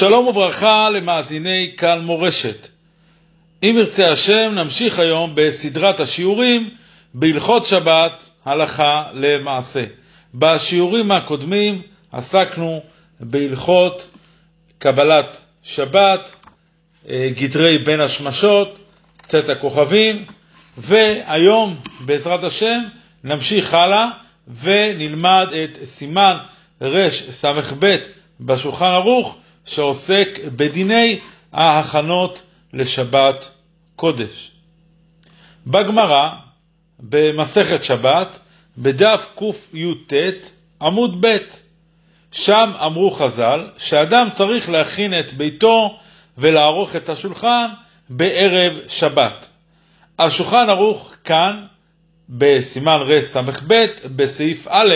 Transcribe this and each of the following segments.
שלום וברכה למאזיני כאן מורשת. אם ירצה השם, נמשיך היום בסדרת השיעורים בהלכות שבת, הלכה למעשה. בשיעורים הקודמים עסקנו בהלכות קבלת שבת, אה, גדרי בין השמשות, צאת הכוכבים, והיום בעזרת השם נמשיך הלאה ונלמד את סימן רס"ב בשולחן ערוך שעוסק בדיני ההכנות לשבת קודש. בגמרא, במסכת שבת, בדף קי"ט עמוד ב', שם אמרו חז"ל שאדם צריך להכין את ביתו ולערוך את השולחן בערב שבת. השולחן ערוך כאן, בסימן רס"ב, בסעיף א',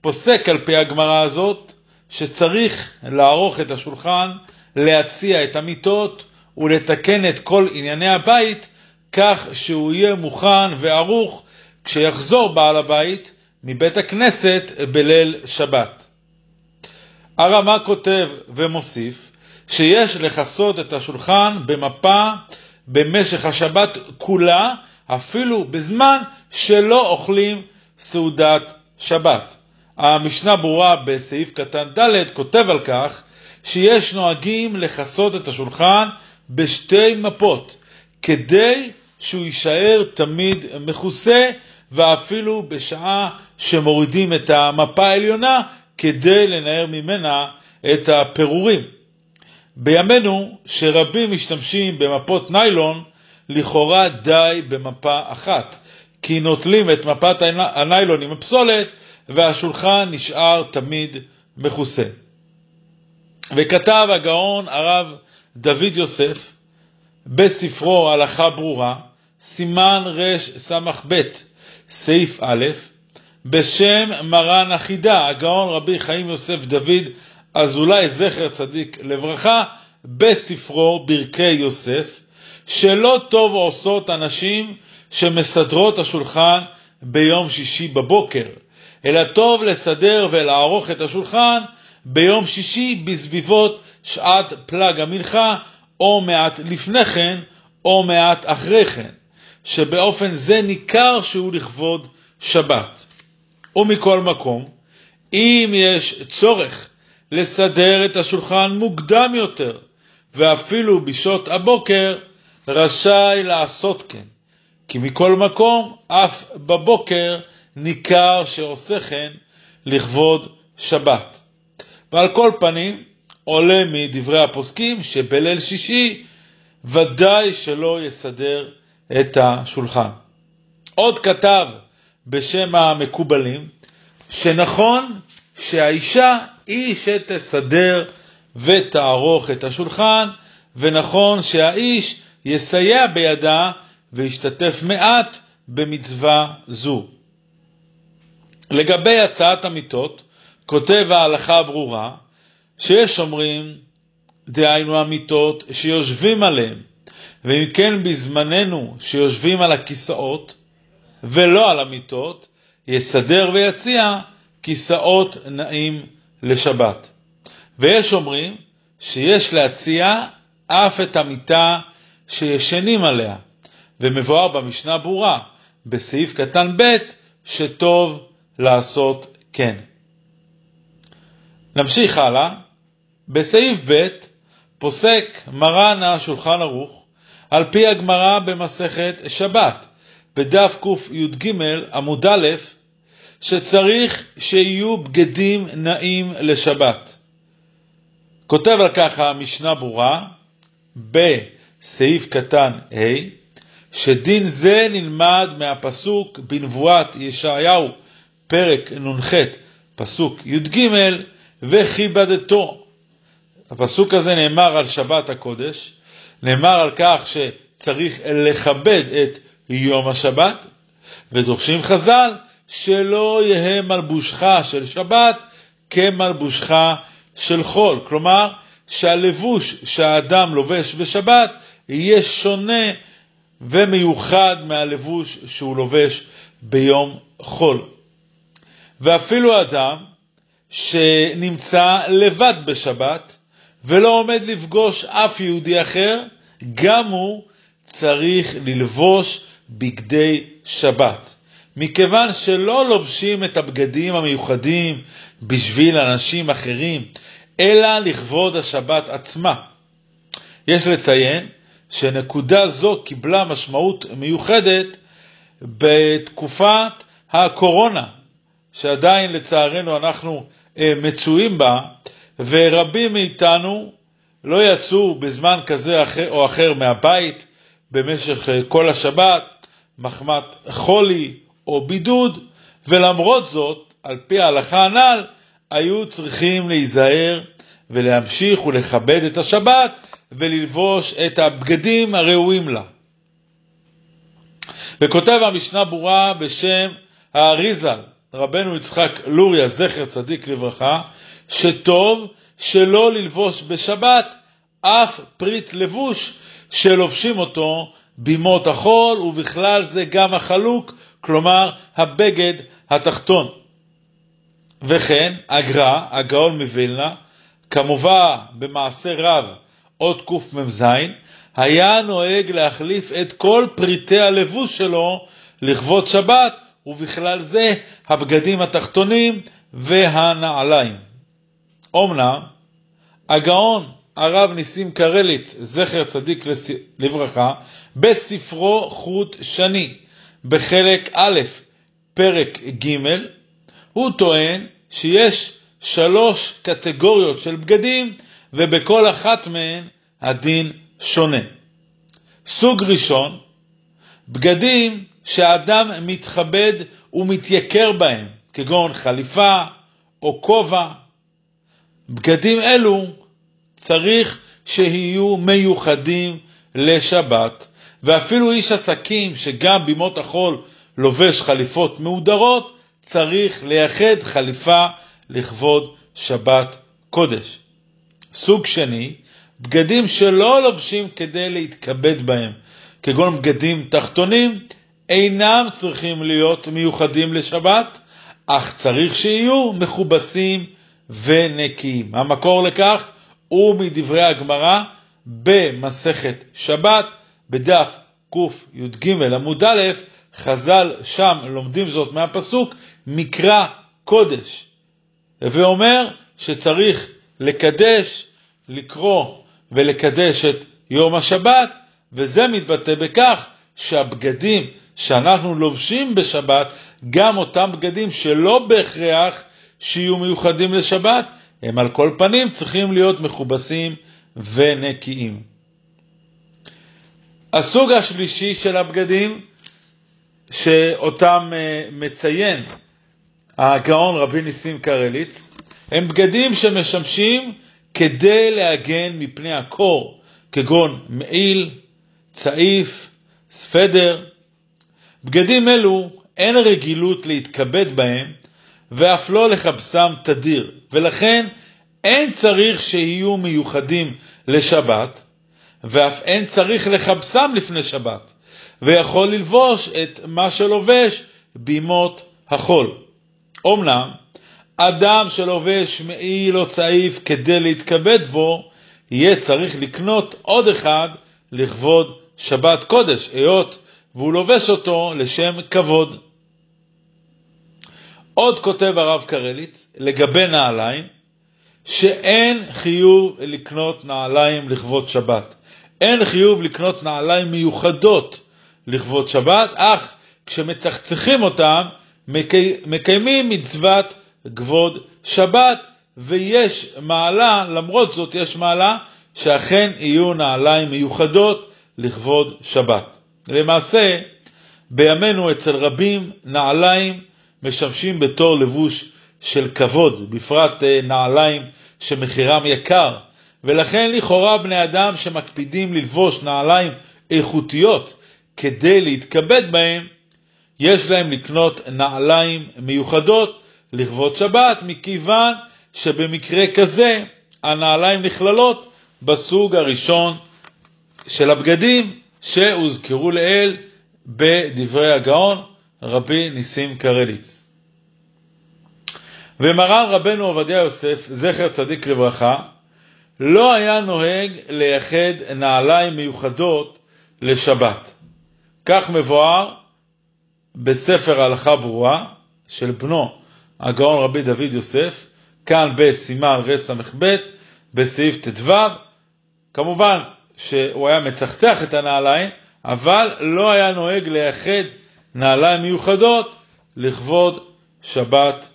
פוסק על פי הגמרא הזאת שצריך לערוך את השולחן, להציע את המיטות ולתקן את כל ענייני הבית כך שהוא יהיה מוכן וערוך כשיחזור בעל הבית מבית הכנסת בליל שבת. הרמה כותב ומוסיף שיש לכסות את השולחן במפה במשך השבת כולה, אפילו בזמן שלא אוכלים סעודת שבת. המשנה ברורה בסעיף קטן ד' כותב על כך שיש נוהגים לכסות את השולחן בשתי מפות, כדי שהוא יישאר תמיד מכוסה, ואפילו בשעה שמורידים את המפה העליונה, כדי לנער ממנה את הפירורים. בימינו, שרבים משתמשים במפות ניילון, לכאורה די במפה אחת, כי נוטלים את מפת הניילון עם הפסולת והשולחן נשאר תמיד מכוסה. וכתב הגאון הרב דוד יוסף בספרו הלכה ברורה, סימן רס"ב, סעיף א', בשם מרן החידה, הגאון רבי חיים יוסף דוד אזולאי זכר צדיק לברכה, בספרו ברכי יוסף, שלא טוב עושות אנשים שמסדרות השולחן ביום שישי בבוקר, אלא טוב לסדר ולערוך את השולחן ביום שישי בסביבות שעת פלג המנחה, או מעט לפני כן, או מעט אחרי כן, שבאופן זה ניכר שהוא לכבוד שבת. ומכל מקום, אם יש צורך לסדר את השולחן מוקדם יותר, ואפילו בשעות הבוקר, רשאי לעשות כן. כי מכל מקום, אף בבוקר, ניכר שעושה כן לכבוד שבת. ועל כל פנים, עולה מדברי הפוסקים שבליל שישי ודאי שלא יסדר את השולחן. עוד כתב בשם המקובלים, שנכון שהאישה היא שתסדר ותערוך את השולחן, ונכון שהאיש יסייע בידה וישתתף מעט במצווה זו. לגבי הצעת המיטות, כותב ההלכה הברורה, שיש אומרים, דהיינו המיטות שיושבים עליהן, ואם כן בזמננו שיושבים על הכיסאות ולא על המיטות, יסדר ויציע כיסאות נעים לשבת. ויש אומרים שיש להציע אף את המיטה שישנים עליה, ומבואר במשנה ברורה, בסעיף קטן ב', שטוב לעשות כן. נמשיך הלאה. בסעיף ב' פוסק מרן השולחן ערוך על פי הגמרא במסכת שבת, בדף קי"ג עמוד א', שצריך שיהיו בגדים נעים לשבת. כותב על כך המשנה ברורה בסעיף קטן ה', שדין זה נלמד מהפסוק בנבואת ישעיהו פרק נ"ח, פסוק י"ג, וכיבדתו. הפסוק הזה נאמר על שבת הקודש, נאמר על כך שצריך לכבד את יום השבת, ודורשים חז"ל שלא יהא מלבושך של שבת כמלבושך של חול. כלומר, שהלבוש שהאדם לובש בשבת יהיה שונה ומיוחד מהלבוש שהוא לובש ביום חול. ואפילו אדם שנמצא לבד בשבת ולא עומד לפגוש אף יהודי אחר, גם הוא צריך ללבוש בגדי שבת. מכיוון שלא לובשים את הבגדים המיוחדים בשביל אנשים אחרים, אלא לכבוד השבת עצמה. יש לציין שנקודה זו קיבלה משמעות מיוחדת בתקופת הקורונה, שעדיין לצערנו אנחנו אה, מצויים בה, ורבים מאיתנו לא יצאו בזמן כזה או אחר מהבית במשך אה, כל השבת, מחמת חולי או בידוד, ולמרות זאת, על פי ההלכה הנ"ל, היו צריכים להיזהר ולהמשיך ולכבד את השבת וללבוש את הבגדים הראויים לה. וכותב המשנה ברורה בשם האריזל, רבנו יצחק לוריה, זכר צדיק לברכה, שטוב שלא ללבוש בשבת אף פריט לבוש שלובשים אותו בימות החול, ובכלל זה גם החלוק, כלומר הבגד התחתון. וכן, הגר"א, הגאון מווילנה, כמובן במעשה רב עוד קמ"ז, היה נוהג להחליף את כל פריטי הלבוש שלו לכבוד שבת, ובכלל זה הבגדים התחתונים והנעליים. אמנם, הגאון הרב ניסים קרליץ, זכר צדיק לברכה, בספרו חוט שני, בחלק א', פרק ג', הוא טוען שיש שלוש קטגוריות של בגדים, ובכל אחת מהן הדין שונה. סוג ראשון, בגדים שאדם מתכבד ומתייקר בהם, כגון חליפה או כובע. בגדים אלו צריך שיהיו מיוחדים לשבת, ואפילו איש עסקים שגם בימות החול לובש חליפות מהודרות, צריך לייחד חליפה לכבוד שבת קודש. סוג שני, בגדים שלא לובשים כדי להתכבד בהם, כגון בגדים תחתונים, אינם צריכים להיות מיוחדים לשבת, אך צריך שיהיו מכובסים ונקיים. המקור לכך הוא מדברי הגמרא במסכת שבת, בדף קי"ג עמוד א', חז"ל שם לומדים זאת מהפסוק, מקרא קודש, ואומר שצריך לקדש, לקרוא ולקדש את יום השבת, וזה מתבטא בכך שהבגדים שאנחנו לובשים בשבת, גם אותם בגדים שלא בהכרח שיהיו מיוחדים לשבת, הם על כל פנים צריכים להיות מכובסים ונקיים. הסוג השלישי של הבגדים שאותם אה, מציין הגאון רבי ניסים קרליץ, הם בגדים שמשמשים כדי להגן מפני הקור, כגון מעיל, צעיף, ספדר. בגדים אלו אין רגילות להתכבד בהם, ואף לא לחפשם תדיר, ולכן אין צריך שיהיו מיוחדים לשבת, ואף אין צריך לחפשם לפני שבת, ויכול ללבוש את מה שלובש בימות החול. אמנם, אדם שלובש מעיל או צעיף כדי להתכבד בו, יהיה צריך לקנות עוד אחד לכבוד שבת קודש, היות והוא לובש אותו לשם כבוד. עוד כותב הרב קרליץ לגבי נעליים, שאין חיוב לקנות נעליים לכבוד שבת. אין חיוב לקנות נעליים מיוחדות לכבוד שבת, אך כשמצחצחים אותם, מקיימים מצוות כבוד שבת, ויש מעלה, למרות זאת יש מעלה, שאכן יהיו נעליים מיוחדות לכבוד שבת. למעשה, בימינו אצל רבים נעליים משמשים בתור לבוש של כבוד, בפרט אה, נעליים שמחירם יקר, ולכן לכאורה בני אדם שמקפידים ללבוש נעליים איכותיות כדי להתכבד בהם, יש להם לקנות נעליים מיוחדות לכבוד שבת, מכיוון שבמקרה כזה הנעליים נכללות בסוג הראשון של הבגדים שהוזכרו לעיל בדברי הגאון רבי ניסים קרליץ. ומרן רבנו עובדיה יוסף, זכר צדיק לברכה, לא היה נוהג לייחד נעליים מיוחדות לשבת. כך מבואר בספר הלכה ברורה של בנו הגאון רבי דוד יוסף, כאן בסימן רס"ב, בסעיף ט"ו. כמובן שהוא היה מצחצח את הנעליים, אבל לא היה נוהג לייחד נעליים מיוחדות לכבוד שבת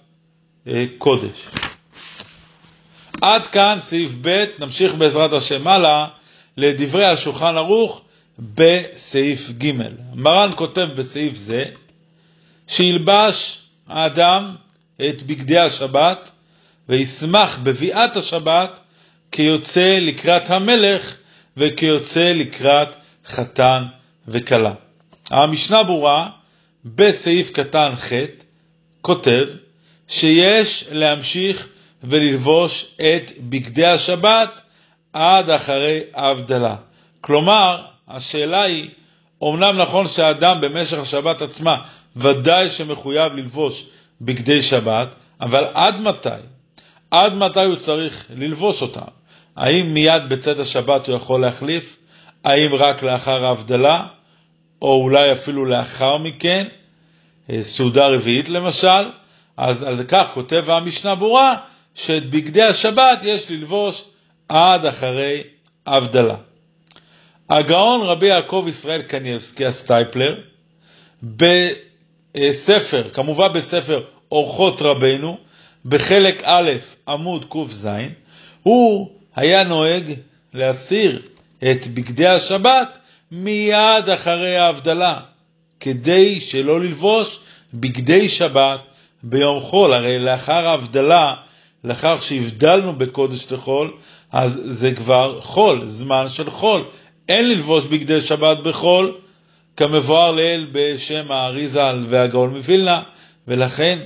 אה, קודש. עד כאן סעיף ב', נמשיך בעזרת השם הלאה לדברי השולחן ערוך בסעיף ג'. מרן כותב בסעיף זה שילבש האדם את בגדי השבת וישמח בביאת השבת כיוצא לקראת המלך וכיוצא לקראת חתן וכלה. המשנה ברורה בסעיף קטן ח' כותב שיש להמשיך וללבוש את בגדי השבת עד אחרי ההבדלה. כלומר, השאלה היא, אמנם נכון שהאדם במשך השבת עצמה ודאי שמחויב ללבוש בגדי שבת, אבל עד מתי? עד מתי הוא צריך ללבוש אותם? האם מיד בצאת השבת הוא יכול להחליף? האם רק לאחר ההבדלה? או אולי אפילו לאחר מכן? אה, סעודה רביעית למשל? אז על כך כותב המשנה ברורה שאת בגדי השבת יש ללבוש עד אחרי הבדלה. הגאון רבי יעקב ישראל קניבסקי הסטייפלר, בספר, כמובן בספר אורחות רבנו, בחלק א', עמוד ק"ז, הוא היה נוהג להסיר את בגדי השבת מיד אחרי ההבדלה, כדי שלא ללבוש בגדי שבת ביום חול. הרי לאחר ההבדלה, לאחר שהבדלנו בקודש לחול, אז זה כבר חול, זמן של חול. אין ללבוש בגדי שבת בחול, כמבואר לעיל בשם האריזל והגאון מווילנה, ולכן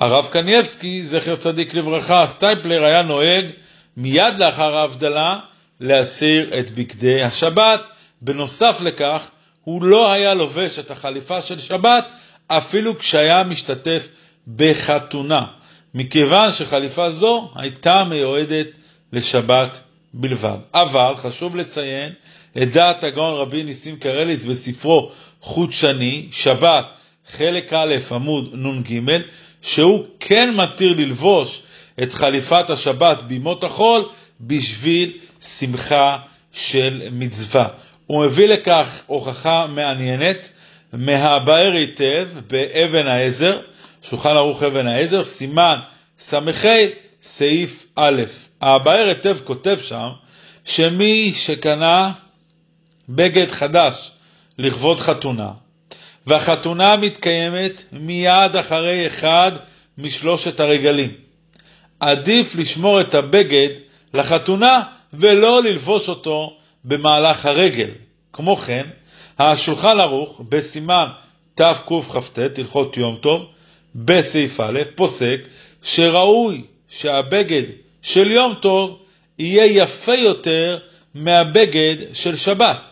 הרב קניאבסקי, זכר צדיק לברכה, סטייפלר היה נוהג מיד לאחר ההבדלה להסיר את בגדי השבת. בנוסף לכך, הוא לא היה לובש את החליפה של שבת אפילו כשהיה משתתף בחתונה, מכיוון שחליפה זו הייתה מיועדת לשבת בלבד. אבל חשוב לציין את דעת הגאון רבי ניסים קרליץ בספרו חוט שני, שבת, חלק א', עמוד נ"ג, שהוא כן מתיר ללבוש את חליפת השבת בימות החול בשביל שמחה של מצווה. הוא מביא לכך הוכחה מעניינת מהבאר היטב באבן העזר, שולחן ערוך אבן העזר, סימן ס"ה, סעיף א'. הבאר היטב כותב שם שמי שקנה בגד חדש לכבוד חתונה, והחתונה מתקיימת מיד אחרי אחד משלושת הרגלים. עדיף לשמור את הבגד לחתונה ולא ללבוש אותו במהלך הרגל. כמו כן, השולחן ערוך בסימן תקכ"ט, הלכות יום טוב, בסעיף א', פוסק שראוי שהבגד של יום טוב יהיה יפה יותר מהבגד של שבת.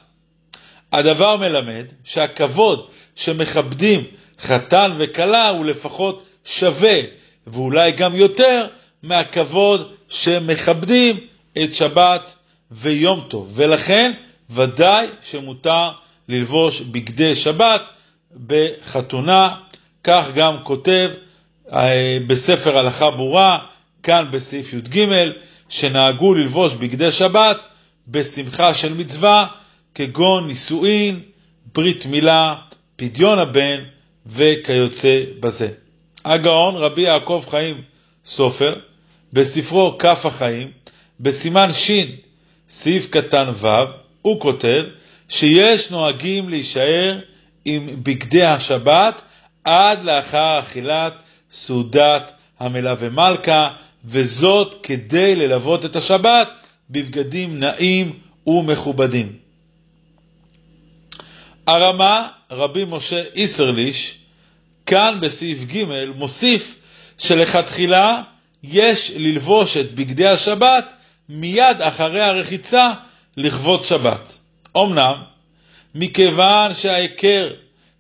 הדבר מלמד שהכבוד שמכבדים חתן וכלה הוא לפחות שווה, ואולי גם יותר, מהכבוד שמכבדים את שבת ויום טוב. ולכן ודאי שמותר ללבוש בגדי שבת בחתונה, כך גם כותב אה, בספר הלכה ברורה, כאן בסעיף י"ג, שנהגו ללבוש בגדי שבת בשמחה של מצווה, כגון נישואין, ברית מילה, פדיון הבן וכיוצא בזה. הגאון רבי יעקב חיים סופר, בספרו כף החיים, בסימן ש', סעיף קטן ו', הוא כותב שיש נוהגים להישאר עם בגדי השבת עד לאחר אכילת סעודת המלווה מלכה, וזאת כדי ללוות את השבת בבגדים נעים ומכובדים. הרמה, רבי משה איסרליש, כאן בסעיף ג' מוסיף שלכתחילה יש ללבוש את בגדי השבת מיד אחרי הרחיצה לכבוד שבת. אמנם, מכיוון שההיכר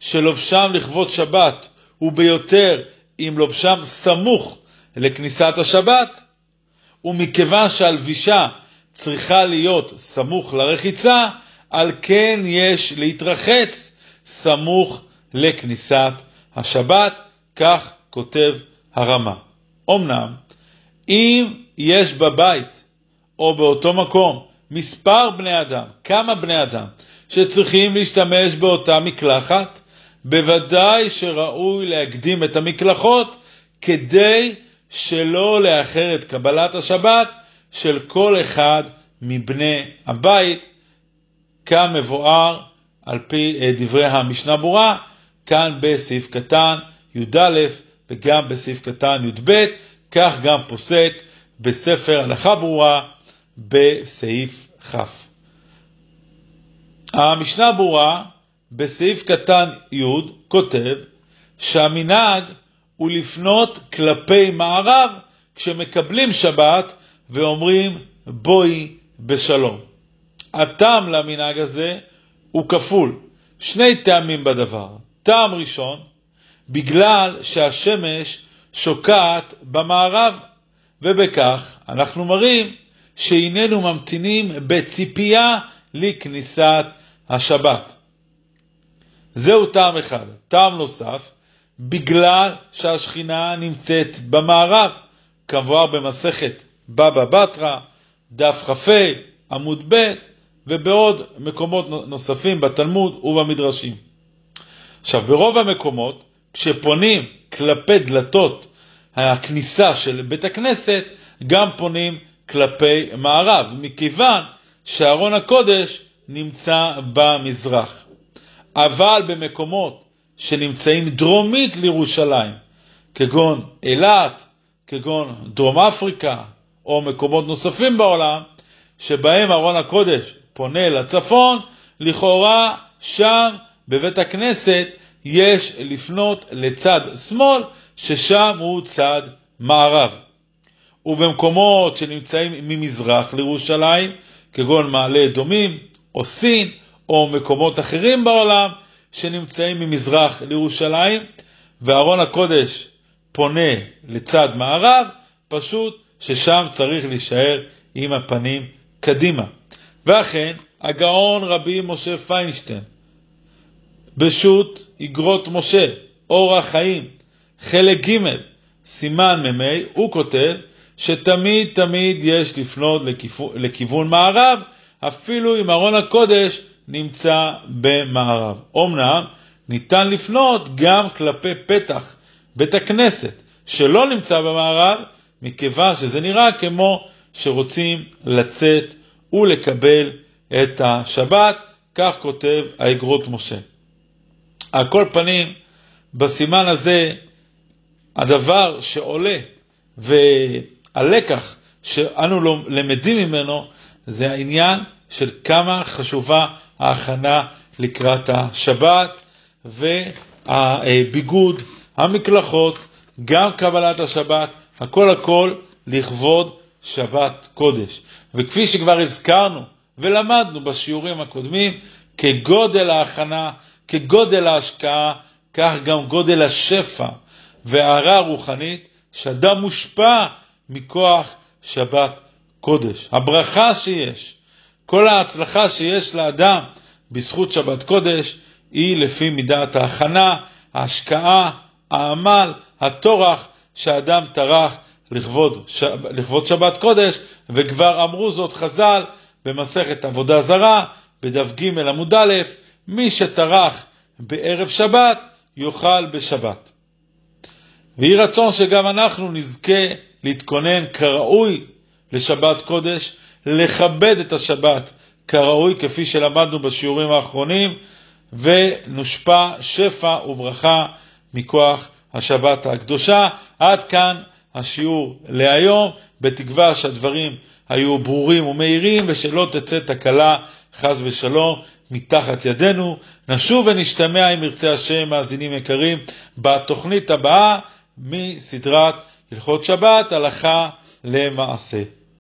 של לובשם לכבוד שבת הוא ביותר אם לובשם סמוך לכניסת השבת, ומכיוון שהלבישה צריכה להיות סמוך לרחיצה, על כן יש להתרחץ סמוך לכניסת השבת, כך כותב הרמה. אמנם, אם יש בבית או באותו מקום מספר בני אדם, כמה בני אדם, שצריכים להשתמש באותה מקלחת, בוודאי שראוי להקדים את המקלחות כדי שלא לאחר את קבלת השבת של כל אחד מבני הבית, כמבואר על פי אה, דברי המשנה ברורה, כאן בסעיף קטן י"א וגם בסעיף קטן י"ב, כך גם פוסק בספר הלכה ברורה בסעיף כ'. המשנה ברורה בסעיף קטן י' כותב שהמנהג הוא לפנות כלפי מערב כשמקבלים שבת ואומרים בואי בשלום. הטעם למנהג הזה הוא כפול, שני טעמים בדבר. טעם ראשון, בגלל שהשמש שוקעת במערב, ובכך אנחנו מראים שהננו ממתינים בציפייה לכניסת השבת. זהו טעם אחד. טעם נוסף, בגלל שהשכינה נמצאת במערב, כמבואר במסכת בבא בתרא, דף כ"ה, עמוד ב', ובעוד מקומות נוספים בתלמוד ובמדרשים. עכשיו, ברוב המקומות, כשפונים כלפי דלתות הכניסה של בית הכנסת, גם פונים כלפי מערב, מכיוון שארון הקודש נמצא במזרח. אבל במקומות שנמצאים דרומית לירושלים, כגון אילת, כגון דרום אפריקה, או מקומות נוספים בעולם, שבהם ארון הקודש פונה לצפון, לכאורה שם בבית הכנסת יש לפנות לצד שמאל, ששם הוא צד מערב. ובמקומות שנמצאים ממזרח לירושלים, כגון מעלה אדומים, או סין, או מקומות אחרים בעולם שנמצאים ממזרח לירושלים, וארון הקודש פונה לצד מערב, פשוט ששם צריך להישאר עם הפנים קדימה. ואכן, הגאון רבי משה פיינשטיין, בשו"ת אגרות משה, אור החיים, חלק ג', סימן מ"ה, הוא כותב שתמיד תמיד יש לפנות לכיוון, לכיוון מערב, אפילו אם ארון הקודש נמצא במערב. אמנם ניתן לפנות גם כלפי פתח בית הכנסת שלא נמצא במערב, מכיוון שזה נראה כמו שרוצים לצאת ולקבל את השבת, כך כותב האגרות משה. על כל פנים, בסימן הזה, הדבר שעולה והלקח שאנו למדים ממנו זה העניין של כמה חשובה ההכנה לקראת השבת והביגוד, המקלחות, גם קבלת השבת, הכל הכל לכבוד שבת קודש. וכפי שכבר הזכרנו ולמדנו בשיעורים הקודמים, כגודל ההכנה, כגודל ההשקעה, כך גם גודל השפע וההערה הרוחנית, שאדם מושפע מכוח שבת קודש. הברכה שיש, כל ההצלחה שיש לאדם בזכות שבת קודש, היא לפי מידת ההכנה, ההשקעה, העמל, הטורח שהאדם טרח לכבוד, שב, לכבוד שבת קודש, וכבר אמרו זאת חז"ל במסכת עבודה זרה, בדף ג' עמוד א', מי שטרח בערב שבת, יאכל בשבת. ויהי רצון שגם אנחנו נזכה להתכונן כראוי לשבת קודש, לכבד את השבת כראוי, כפי שלמדנו בשיעורים האחרונים, ונושפע שפע וברכה מכוח השבת הקדושה. עד כאן השיעור להיום, בתקווה שהדברים היו ברורים ומהירים ושלא תצא תקלה, חס ושלום, מתחת ידינו. נשוב ונשתמע, אם ירצה השם, מאזינים יקרים, בתוכנית הבאה מסדרת הלכות שבת, הלכה למעשה.